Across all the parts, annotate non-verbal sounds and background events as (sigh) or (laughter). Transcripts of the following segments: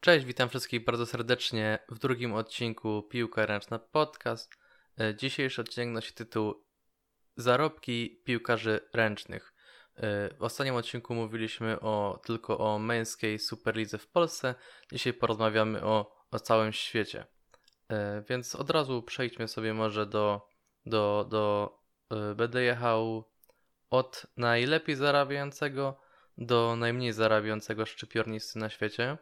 Cześć, witam wszystkich bardzo serdecznie w drugim odcinku Piłka Ręczna Podcast. E, Dzisiejszy odcinek nosi tytuł Zarobki piłkarzy ręcznych. E, W ostatnim odcinku mówiliśmy o, tylko o męskiej Superlidze w Polsce. Dzisiaj porozmawiamy o, o całym świecie. E, Więc od razu przejdźmy sobie może do, do, do będę jechał od najlepiej zarabiającego do najmniej zarabiającego szczypiornisty na świecie.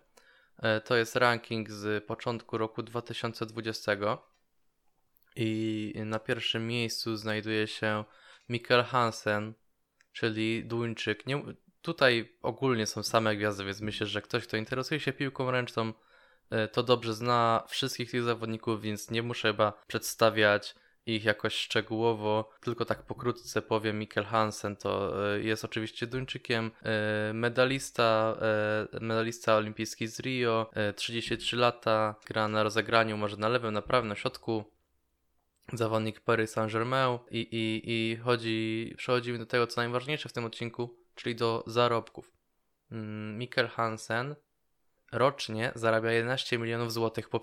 E, To jest ranking z początku roku 2020. I na pierwszym miejscu znajduje się Mikkel Hansen, czyli Duńczyk. Nie, tutaj ogólnie są same gwiazdy, więc myślę, że ktoś, kto interesuje się piłką ręczną, e, to dobrze zna wszystkich tych zawodników, więc nie muszę chyba przedstawiać ich jakoś szczegółowo, tylko tak pokrótce powiem, Mikkel Hansen to e, jest oczywiście Duńczykiem, e, medalista, e, medalista olimpijski z Rio, e, 33 lata, gra na rozegraniu, może na lewym, na prawym, na środku, zawodnik Paris Saint-Germain i, i, i chodzi, przechodzimy do tego, co najważniejsze w tym odcinku, czyli do zarobków. Mm, Mikkel Hansen rocznie zarabia 11 milionów złotych po,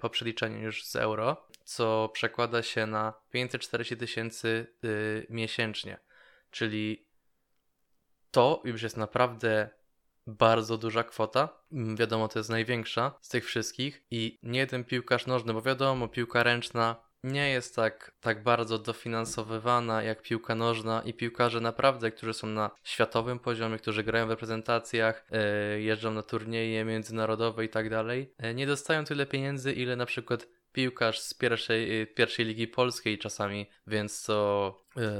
po przeliczeniu już z euro, co przekłada się na 540 tysięcy y, miesięcznie. Czyli to już jest naprawdę bardzo duża kwota. Mm, Wiadomo, to jest największa z tych wszystkich i nie jeden piłkarz nożny, bo wiadomo, piłka ręczna nie jest tak, tak bardzo dofinansowywana jak piłka nożna i piłkarze naprawdę, którzy są na światowym poziomie, którzy grają w reprezentacjach, e, jeżdżą na turnieje międzynarodowe i tak dalej, e, nie dostają tyle pieniędzy, ile na przykład piłkarz z pierwszej, e, pierwszej ligi polskiej czasami, więc to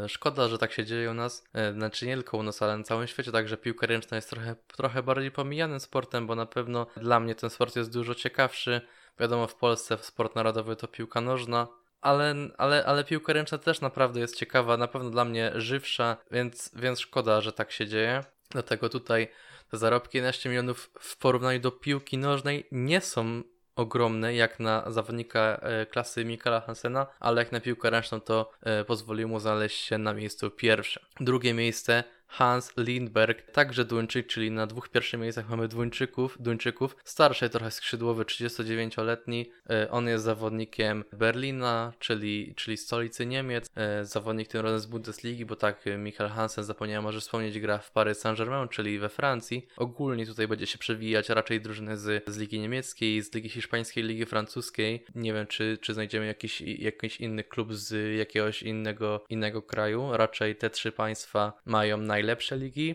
szkoda, że tak się dzieje u nas, znaczy nie tylko u nas, ale na całym świecie, także piłka ręczna jest trochę, trochę bardziej pomijanym sportem, bo na pewno dla mnie ten sport jest dużo ciekawszy. Wiadomo, w Polsce sport narodowy to piłka nożna, ale, ale, ale piłka ręczna też naprawdę jest ciekawa, na pewno dla mnie żywsza, więc, więc szkoda, że tak się dzieje. Dlatego tutaj te zarobki 11 milionów w porównaniu do piłki nożnej nie są ogromne jak na zawodnika e, klasy Mikala Hansena, ale jak na piłkę ręczną to e, pozwolił mu znaleźć się na miejscu pierwszym. Drugie miejsce Hans Lindberg, także Duńczyk, czyli na dwóch pierwszych miejscach mamy Duńczyków, Duńczyków, starszy trochę skrzydłowy, 39-letni. E, On jest zawodnikiem Berlina, czyli, czyli stolicy Niemiec, E, zawodnik tym razem z Bundesligi, bo tak e, Michael Hansen, zapomniałem może wspomnieć, gra w Paris Saint-Germain, czyli we Francji. Ogólnie tutaj będzie się przewijać raczej drużyny z, z Ligi Niemieckiej, z Ligi Hiszpańskiej, Ligi Francuskiej. Nie wiem, czy, czy znajdziemy jakiś, jakiś inny klub z jakiegoś innego, innego kraju. Raczej te trzy państwa mają najlepsze ligi.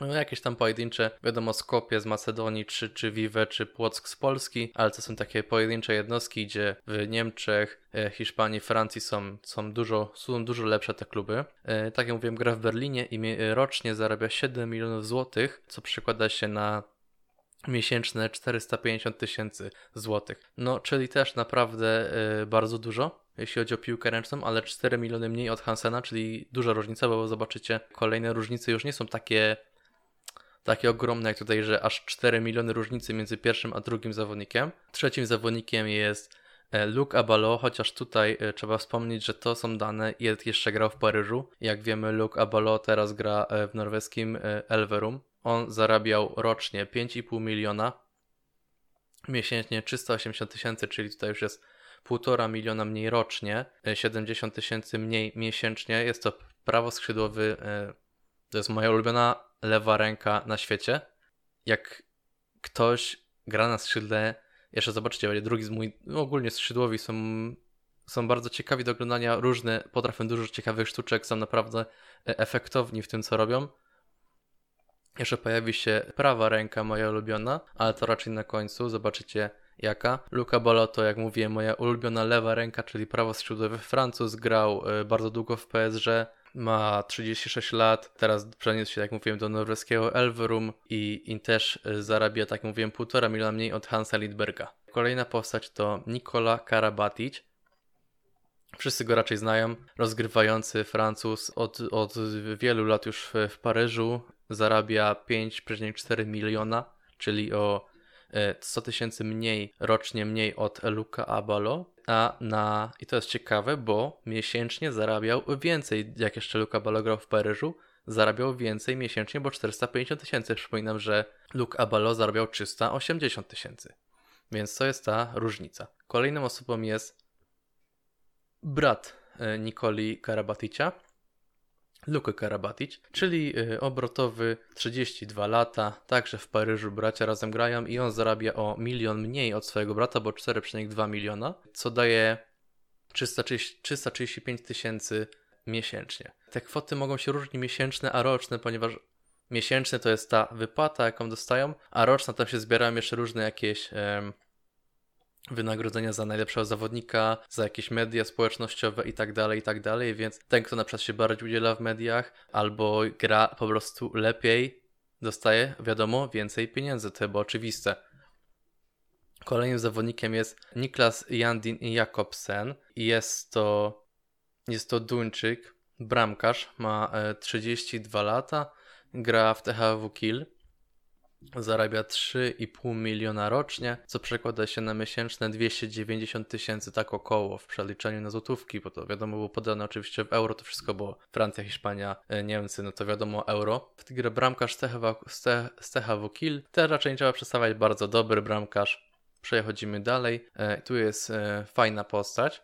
No, jakieś tam pojedyncze, wiadomo, Skopie z Macedonii, czy, czy Vive, czy Płock z Polski, ale to są takie pojedyncze jednostki, gdzie w Niemczech, e, Hiszpanii, Francji są, są, dużo, są dużo lepsze te kluby. E, Tak jak mówiłem, gra w Berlinie i rocznie zarabia 7 milionów złotych, co przekłada się na miesięczne 450 tysięcy złotych. No, czyli też naprawdę e, bardzo dużo, jeśli chodzi o piłkę ręczną, ale 4 miliony mniej od Hansena, czyli duża różnica, bo zobaczycie, kolejne różnice już nie są takie takie ogromne jak tutaj, że aż 4 miliony różnicy między pierwszym a drugim zawodnikiem. Trzecim zawodnikiem jest e, Luke Abalo, chociaż tutaj e, trzeba wspomnieć, że to są dane, Jed jeszcze grał w Paryżu. Jak wiemy, Luke Abalo teraz gra e, w norweskim Elverum. On zarabiał rocznie 5,5 miliona, miesięcznie 380 tysięcy, czyli tutaj już jest 1,5 miliona mniej rocznie, e, 70 tysięcy mniej miesięcznie. Jest to prawo skrzydłowy, e, to jest moja ulubiona lewa ręka na świecie. Jak ktoś gra na skrzydle, jeszcze zobaczcie, będzie drugi z mój, no ogólnie skrzydłowi są, są bardzo ciekawi do oglądania, różne, potrafią dużo ciekawych sztuczek, są naprawdę e, efektowni w tym, co robią. Jeszcze pojawi się prawa ręka, moja ulubiona, ale to raczej na końcu, zobaczycie jaka. Luca Balotto, jak mówiłem, moja ulubiona lewa ręka, czyli prawo skrzydłowy Francuz, grał e, bardzo długo w PSG, ma 36 lat, teraz przeniósł się, jak mówiłem, do norweskiego Elverum i, i też e, zarabia, tak mówiłem, 1,5 miliona mniej od Hansa Lidberga. Kolejna postać to Nikola Karabatic. Wszyscy go raczej znają. Rozgrywający Francuz od, od wielu lat już w, w Paryżu. Zarabia 5,4 miliona, czyli o 100 tysięcy mniej rocznie mniej od Luca Abalo. A na, i to jest ciekawe, bo miesięcznie zarabiał więcej, jak jeszcze Luca Abalo grał w Paryżu. zarabiał więcej miesięcznie, bo 450 tysięcy. Przypominam, że Luke Abalo zarabiał 380 tysięcy. Więc to jest ta różnica. Kolejną osobą jest brat e, Nikoli Karabaticia, Luke Karabatic, czyli e, obrotowy 32 lata, także w Paryżu bracia razem grają i on zarabia o milion mniej od swojego brata, bo 4,2 miliona, co daje 335 tysięcy miesięcznie. Te kwoty mogą się różnić miesięczne, a roczne, ponieważ miesięczne to jest ta wypłata, jaką dostają, a roczna tam się zbierają jeszcze różne jakieś wynagrodzenia za najlepszego zawodnika, za jakieś media społecznościowe i tak dalej, i tak dalej, więc ten, kto na przykład się bardziej udziela w mediach albo gra po prostu lepiej, dostaje, wiadomo, więcej pieniędzy, to chyba oczywiste. Kolejnym zawodnikiem jest Niklas Jandin Jakobsen jest to, jest to Duńczyk, bramkarz, ma 32 e, lata, gra w THW zarabia 3,5 miliona rocznie, co przekłada się na miesięczne 290 tysięcy tak około w przeliczeniu na złotówki, bo to wiadomo było podane oczywiście w euro, to wszystko było Francja, Hiszpania, e, Niemcy, no to wiadomo euro. W tej grze bramkarz THW Kiel, też raczej nie trzeba przedstawiać, bardzo dobry bramkarz. Przechodzimy dalej. E, tu jest e, fajna postać.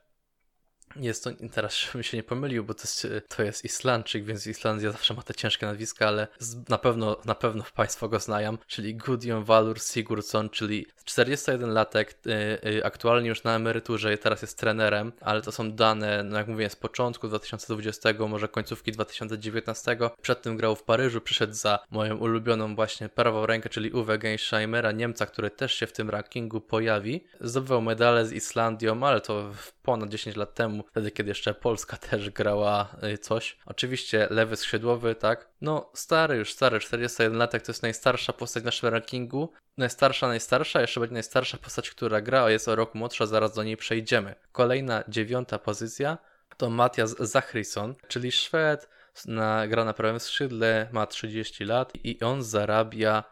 Jest to, teraz (laughs) żebym się nie pomylił, bo to jest, to jest Islandczyk, więc Islandia zawsze ma te ciężkie nazwiska, ale na pewno, na pewno Państwo go znają, czyli Gudjon Valur Sigurdsson, czyli 41-latek, y, y, aktualnie już na emeryturze, teraz jest trenerem, ale to są dane, no jak mówię, z początku 2020, może końcówki 2019. Przed tym grał w Paryżu, przyszedł za moją ulubioną właśnie prawą rękę, czyli Uwe Gensheimera, Niemca, który też się w tym rankingu pojawi. Zdobywał medale z Islandią, ale to ponad 10 lat temu, wtedy kiedy jeszcze Polska (laughs) też grała y, coś. Oczywiście lewy skrzydłowy, tak? No stary, już stary, 41 latek to jest najstarsza postać w naszym rankingu. Najstarsza, najstarsza, jeszcze będzie najstarsza postać, która gra, a jest o rok młodsza, zaraz do niej przejdziemy. Kolejna, dziewiąta pozycja to Matias Zachrisson, czyli Szwed, na, gra na prawym skrzydle, ma 30 lat i on zarabia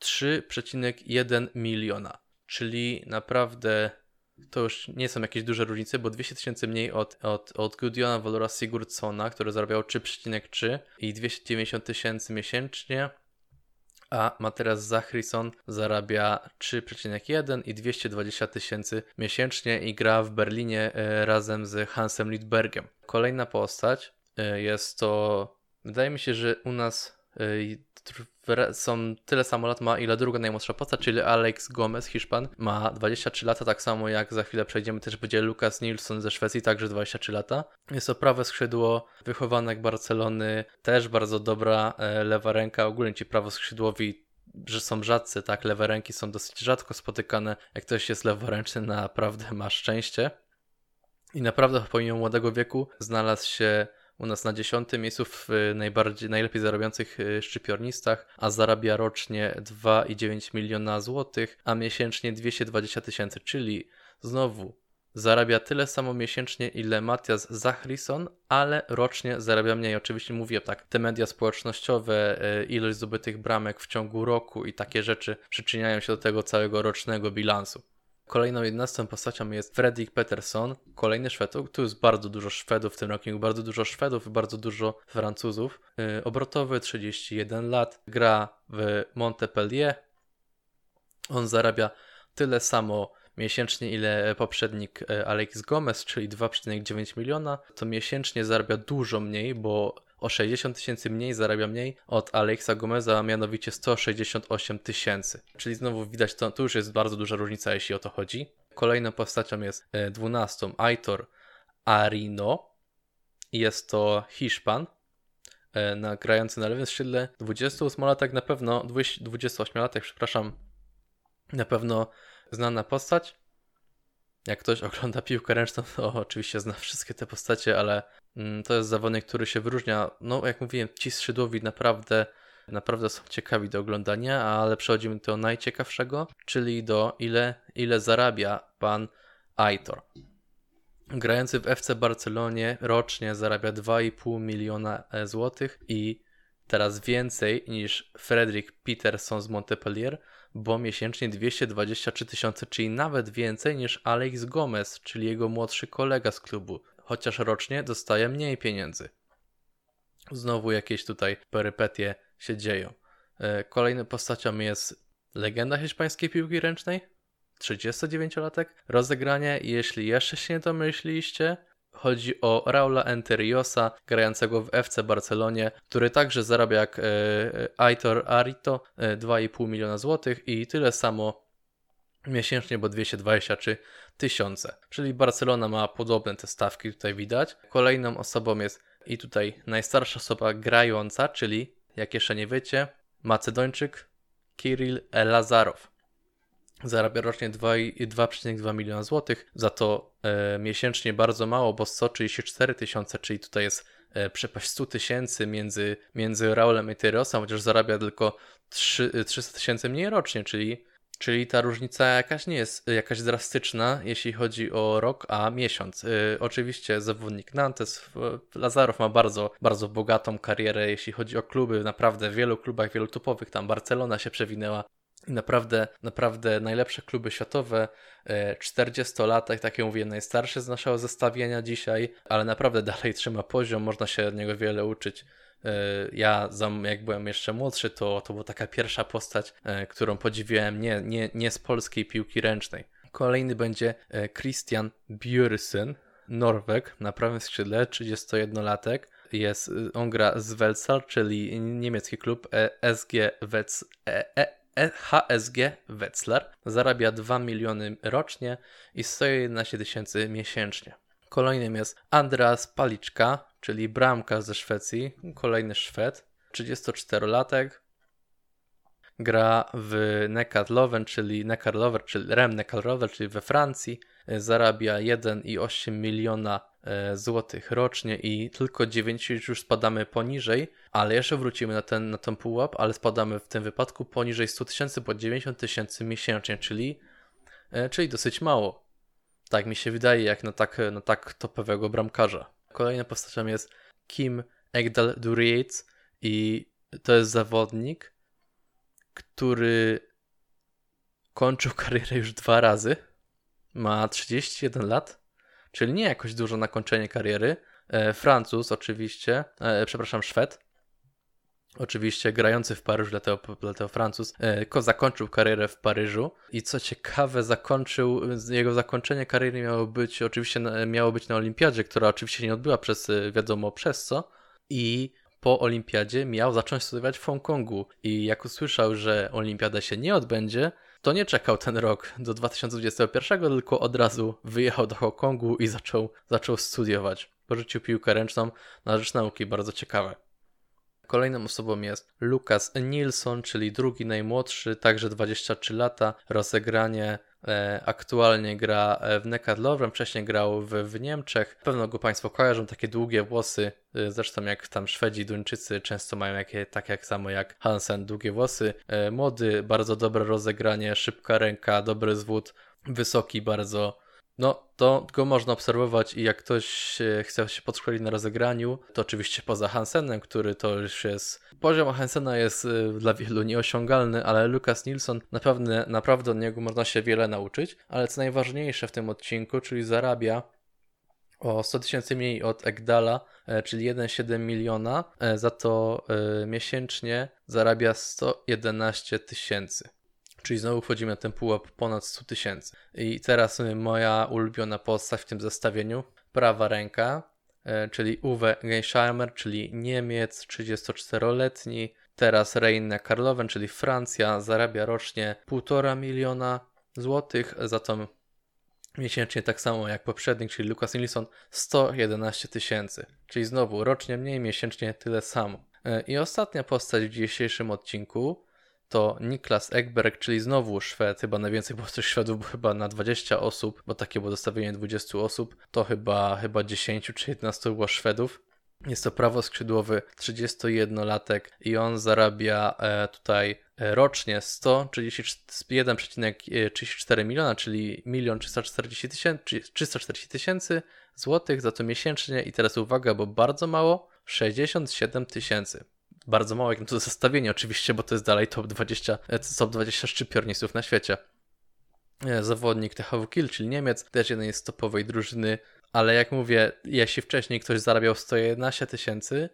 3,1 miliona. Czyli naprawdę to już nie są jakieś duże różnice, bo 200 tysięcy mniej od, od, od Gudiona Valora Sigurdssona, który zarabiał 3,3 i 290 tysięcy miesięcznie, a Materas Zachrisson zarabia 3,1 i 220 tysięcy miesięcznie i gra w Berlinie e, razem z Hansem Lidbergiem. Kolejna postać e, jest to, wydaje mi się, że u nas e, są tyle samo lat ma, ile druga najmłodsza postać, czyli Alex Gomez, Hiszpan, ma 23 lata, tak samo jak za chwilę przejdziemy, też będzie Lucas Nilsson ze Szwecji, także 23 lata. Jest to prawe skrzydło, wychowanek Barcelony, też bardzo dobra e, lewa ręka, ogólnie ci prawoskrzydłowi że są rzadcy, tak, lewe ręki są dosyć rzadko spotykane. Jak ktoś jest leworęczny, naprawdę ma szczęście. I naprawdę pomimo młodego wieku znalazł się u nas na dziesiątym miejscu w najbardziej, najlepiej zarabiających y, szczypiornistach, a zarabia rocznie 2,9 miliona złotych, a miesięcznie 220 tysięcy, czyli znowu zarabia tyle samo miesięcznie, ile Matias Zachrison, ale rocznie zarabia mniej. Oczywiście mówię tak, te media społecznościowe, y, ilość zdobytych bramek w ciągu roku i takie rzeczy przyczyniają się do tego całego rocznego bilansu. Kolejną jedenastą postacią jest Fredrik Peterson, kolejny Szwed. Tu jest bardzo dużo Szwedów w tym rankingu, bardzo dużo Szwedów i bardzo dużo Francuzów. Yy, obrotowy, 31 lat, gra w Montpellier. On zarabia tyle samo miesięcznie, ile poprzednik y, Alex Gomez, czyli 2,9 miliona. To miesięcznie zarabia dużo mniej, bo o 60 tysięcy mniej zarabia mniej od Alexa Gomeza, mianowicie 168 tysięcy. Czyli znowu widać, to, to już jest bardzo duża różnica, jeśli o to chodzi. Kolejną postacią jest 12 e, Aitor Arino. Jest to Hiszpan, e, na, grający na lewym skrzydle. 28-latek na pewno, 28-latek, przepraszam, na pewno znana postać. Jak ktoś ogląda piłkę ręczną, to oczywiście zna wszystkie te postacie, ale to jest zawodnik, który się wyróżnia. No, jak mówiłem, ci skrzydłowi naprawdę, naprawdę są ciekawi do oglądania, ale przechodzimy do najciekawszego, czyli do ile, ile zarabia pan Aitor. Grający w FC Barcelonie rocznie zarabia 2,5 miliona e, złotych i teraz więcej niż Fredrik Peterson z Montpellier, bo miesięcznie 223 tysiące, czyli nawet więcej niż Alex Gomez, czyli jego młodszy kolega z klubu, chociaż rocznie dostaje mniej pieniędzy. Znowu jakieś tutaj perypetie się dzieją. E, kolejną postacią jest legenda hiszpańskiej piłki ręcznej, 39-latek. Rozegranie, jeśli jeszcze się nie domyśliliście, chodzi o Raula Enteriosa, grającego w FC Barcelonie, który także zarabia jak e, Aitor Arito, e, 2,5 miliona złotych i tyle samo miesięcznie, bo 223 tysiące. Czyli Barcelona ma podobne te stawki, tutaj widać. Kolejną osobą jest i tutaj najstarsza osoba grająca, czyli jak jeszcze nie wiecie, Macedończyk Kirill Lazarow. Zarabia rocznie 2,2 miliona złotych, za to e, miesięcznie bardzo mało, bo 134 tysiące, czyli tutaj jest e, przepaść 100 tysięcy między, między Raulem i Tyriosem, chociaż zarabia tylko 3, 300 tysięcy mniej rocznie, czyli Czyli ta różnica jakaś nie jest jakaś drastyczna, jeśli chodzi o rok, a miesiąc. Yy, oczywiście zawodnik Nantes, Lazarow ma bardzo, bardzo bogatą karierę, jeśli chodzi o kluby. Naprawdę w wielu klubach, wielu topowych, tam Barcelona się przewinęła. I naprawdę, naprawdę najlepsze kluby światowe, 40-latek, tak jak mówię, najstarszy z naszego zestawienia dzisiaj, ale naprawdę (laughs) dalej trzyma poziom, można się od niego wiele uczyć. E, ja, jak byłem jeszcze młodszy, to, to była taka pierwsza postać, e, którą podziwiałem nie, nie, nie z polskiej piłki ręcznej. Kolejny będzie e, Christian Björsen, Norweg, na prawym skrzydle, 31-latek. Jest, on gra z Welsal, czyli niemiecki klub SG Wets, HSG Wetzlar. Zarabia 2 miliony rocznie i 111 tysięcy miesięcznie. Kolejnym jest Andreas Paliczka, czyli bramka ze Szwecji, kolejny Szwed, 34-latek. Gra w Neckarloven, czyli Neckarlover, czyli Rem Neckarlover, czyli we Francji. Zarabia 1,8 miliona e, złotych rocznie i tylko 90 już spadamy poniżej, ale jeszcze wrócimy na ten, na ten pułap, ale spadamy w tym wypadku poniżej 100 tysięcy, po 90 tysięcy miesięcznie, czyli, e, czyli dosyć mało. Tak mi się wydaje, jak na tak, na tak topowego bramkarza. Kolejną postacią jest Kim Egdal Durietz i to jest zawodnik, który kończył (laughs) karierę już dwa razy. Ma 31 lat, czyli nie jakoś dużo na kończenie kariery. E, Francuz oczywiście, e, przepraszam, Szwed. Oczywiście grający w Paryżu, dlatego, dlatego Francuz, e, zakończył karierę w Paryżu i co ciekawe, zakończył, jego zakończenie kariery miało być oczywiście miało być na Olimpiadzie, która oczywiście nie odbyła przez e, wiadomo przez co i po Olimpiadzie miał zacząć studiować w Hongkongu i jak usłyszał, że Olimpiada się nie odbędzie, to nie czekał ten rok do 2021, tylko od razu wyjechał do Hongkongu i zaczął, zaczął studiować. Porzucił piłkę ręczną na rzecz nauki, bardzo ciekawe. Kolejną osobą jest Lukas Nilsson, czyli drugi najmłodszy, także 23 lata. Rozegranie e, aktualnie gra e, w Neckarlowem, wcześniej grał w, w Niemczech. Pewno go Państwo kojarzą, takie długie włosy, e, zresztą jak tam Szwedzi, Duńczycy często mają jakie, tak jak samo jak Hansen, długie włosy. Młody, bardzo dobre rozegranie, szybka ręka, dobry zwód, wysoki bardzo no, to go można obserwować i jak ktoś chce się podszkolić na rozegraniu, to oczywiście poza Hansenem, który to już jest... Poziom Hansena jest y, dla wielu nieosiągalny, ale Lucas Nilsson naprawdę, naprawdę od niego można się wiele nauczyć, ale co najważniejsze w tym odcinku, czyli zarabia o 100 tysięcy mniej od Egdala, e, czyli 1,7 miliona, e, za to e, miesięcznie zarabia 111 tysięcy. Czyli znowu wchodzimy na ten pułap ponad 100 tysięcy. I teraz moja ulubiona postać w tym zestawieniu, prawa ręka, e, czyli Uwe Geisheimer, czyli Niemiec, 34-letni. Teraz Reine Karlowen, czyli Francja, zarabia rocznie 1,5 miliona złotych, za to miesięcznie tak samo jak poprzednik, czyli Lucas Nilsson, 111 tysięcy. Czyli znowu rocznie mniej, miesięcznie tyle samo. E, I ostatnia postać w dzisiejszym odcinku to Niklas Ekberg, czyli znowu Szwed, chyba najwięcej było tych Szwedów, bo chyba na 20 osób, bo takie było dostawienie 20 osób, to chyba, chyba 10 czy 11 było Szwedów. Jest to prawoskrzydłowy 31-latek i on zarabia e, tutaj e, rocznie 131,34 miliona, czyli 1 340 tysięcy, 340 tysięcy złotych za to miesięcznie. I teraz uwaga, bo bardzo mało, 67 tysięcy bardzo mało jak na to zestawienie oczywiście, bo to jest dalej top 20, e, top 20 szczypiornistów na świecie. E, zawodnik THW Kiel, czyli Niemiec, też jeden jest z topowej drużyny, ale jak mówię, jeśli wcześniej ktoś zarabiał 111 tysięcy,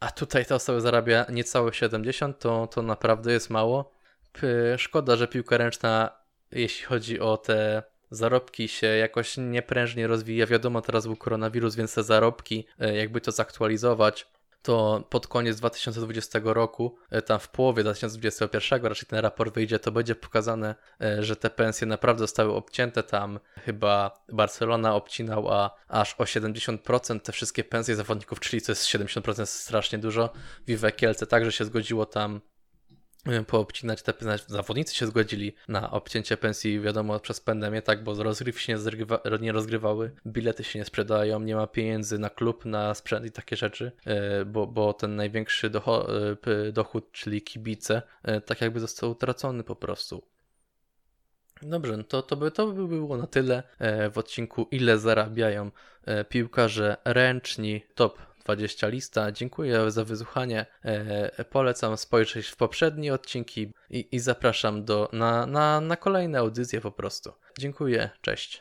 a tutaj ta osoba zarabia niecałe 70, to, to naprawdę jest mało. Szkoda, że piłka ręczna, jeśli chodzi o te zarobki, się jakoś nieprężnie rozwija. Wiadomo, teraz był koronawirus, więc te zarobki, e, jakby to zaktualizować, to pod koniec 2020 roku, e, tam w połowie 2021, raczej ten raport wyjdzie, to będzie pokazane, e, że te pensje naprawdę zostały obcięte. Tam chyba Barcelona obcinał a aż o 70% te wszystkie pensje zawodników, czyli to jest 70% strasznie dużo. Vive Kielce także się zgodziło tam poobcinać te. Zawodnicy się zgodzili na obcięcie pensji, wiadomo, przez pandemię, tak, bo rozgrywki się nie, nie rozgrywały, bilety się nie sprzedają, nie ma pieniędzy na klub, na sprzęt i takie rzeczy, y, bo, bo ten największy p- dochód, czyli kibice, tak jakby został utracony po prostu. Dobrze, no to, to, by, to by było na tyle e, w odcinku Ile zarabiają e, piłkarze ręczni top 20 lista. Dziękuję za wysłuchanie. E, polecam spojrzeć w poprzednie odcinki i, i zapraszam do, na, na, na kolejne audycje po prostu. Dziękuję, cześć.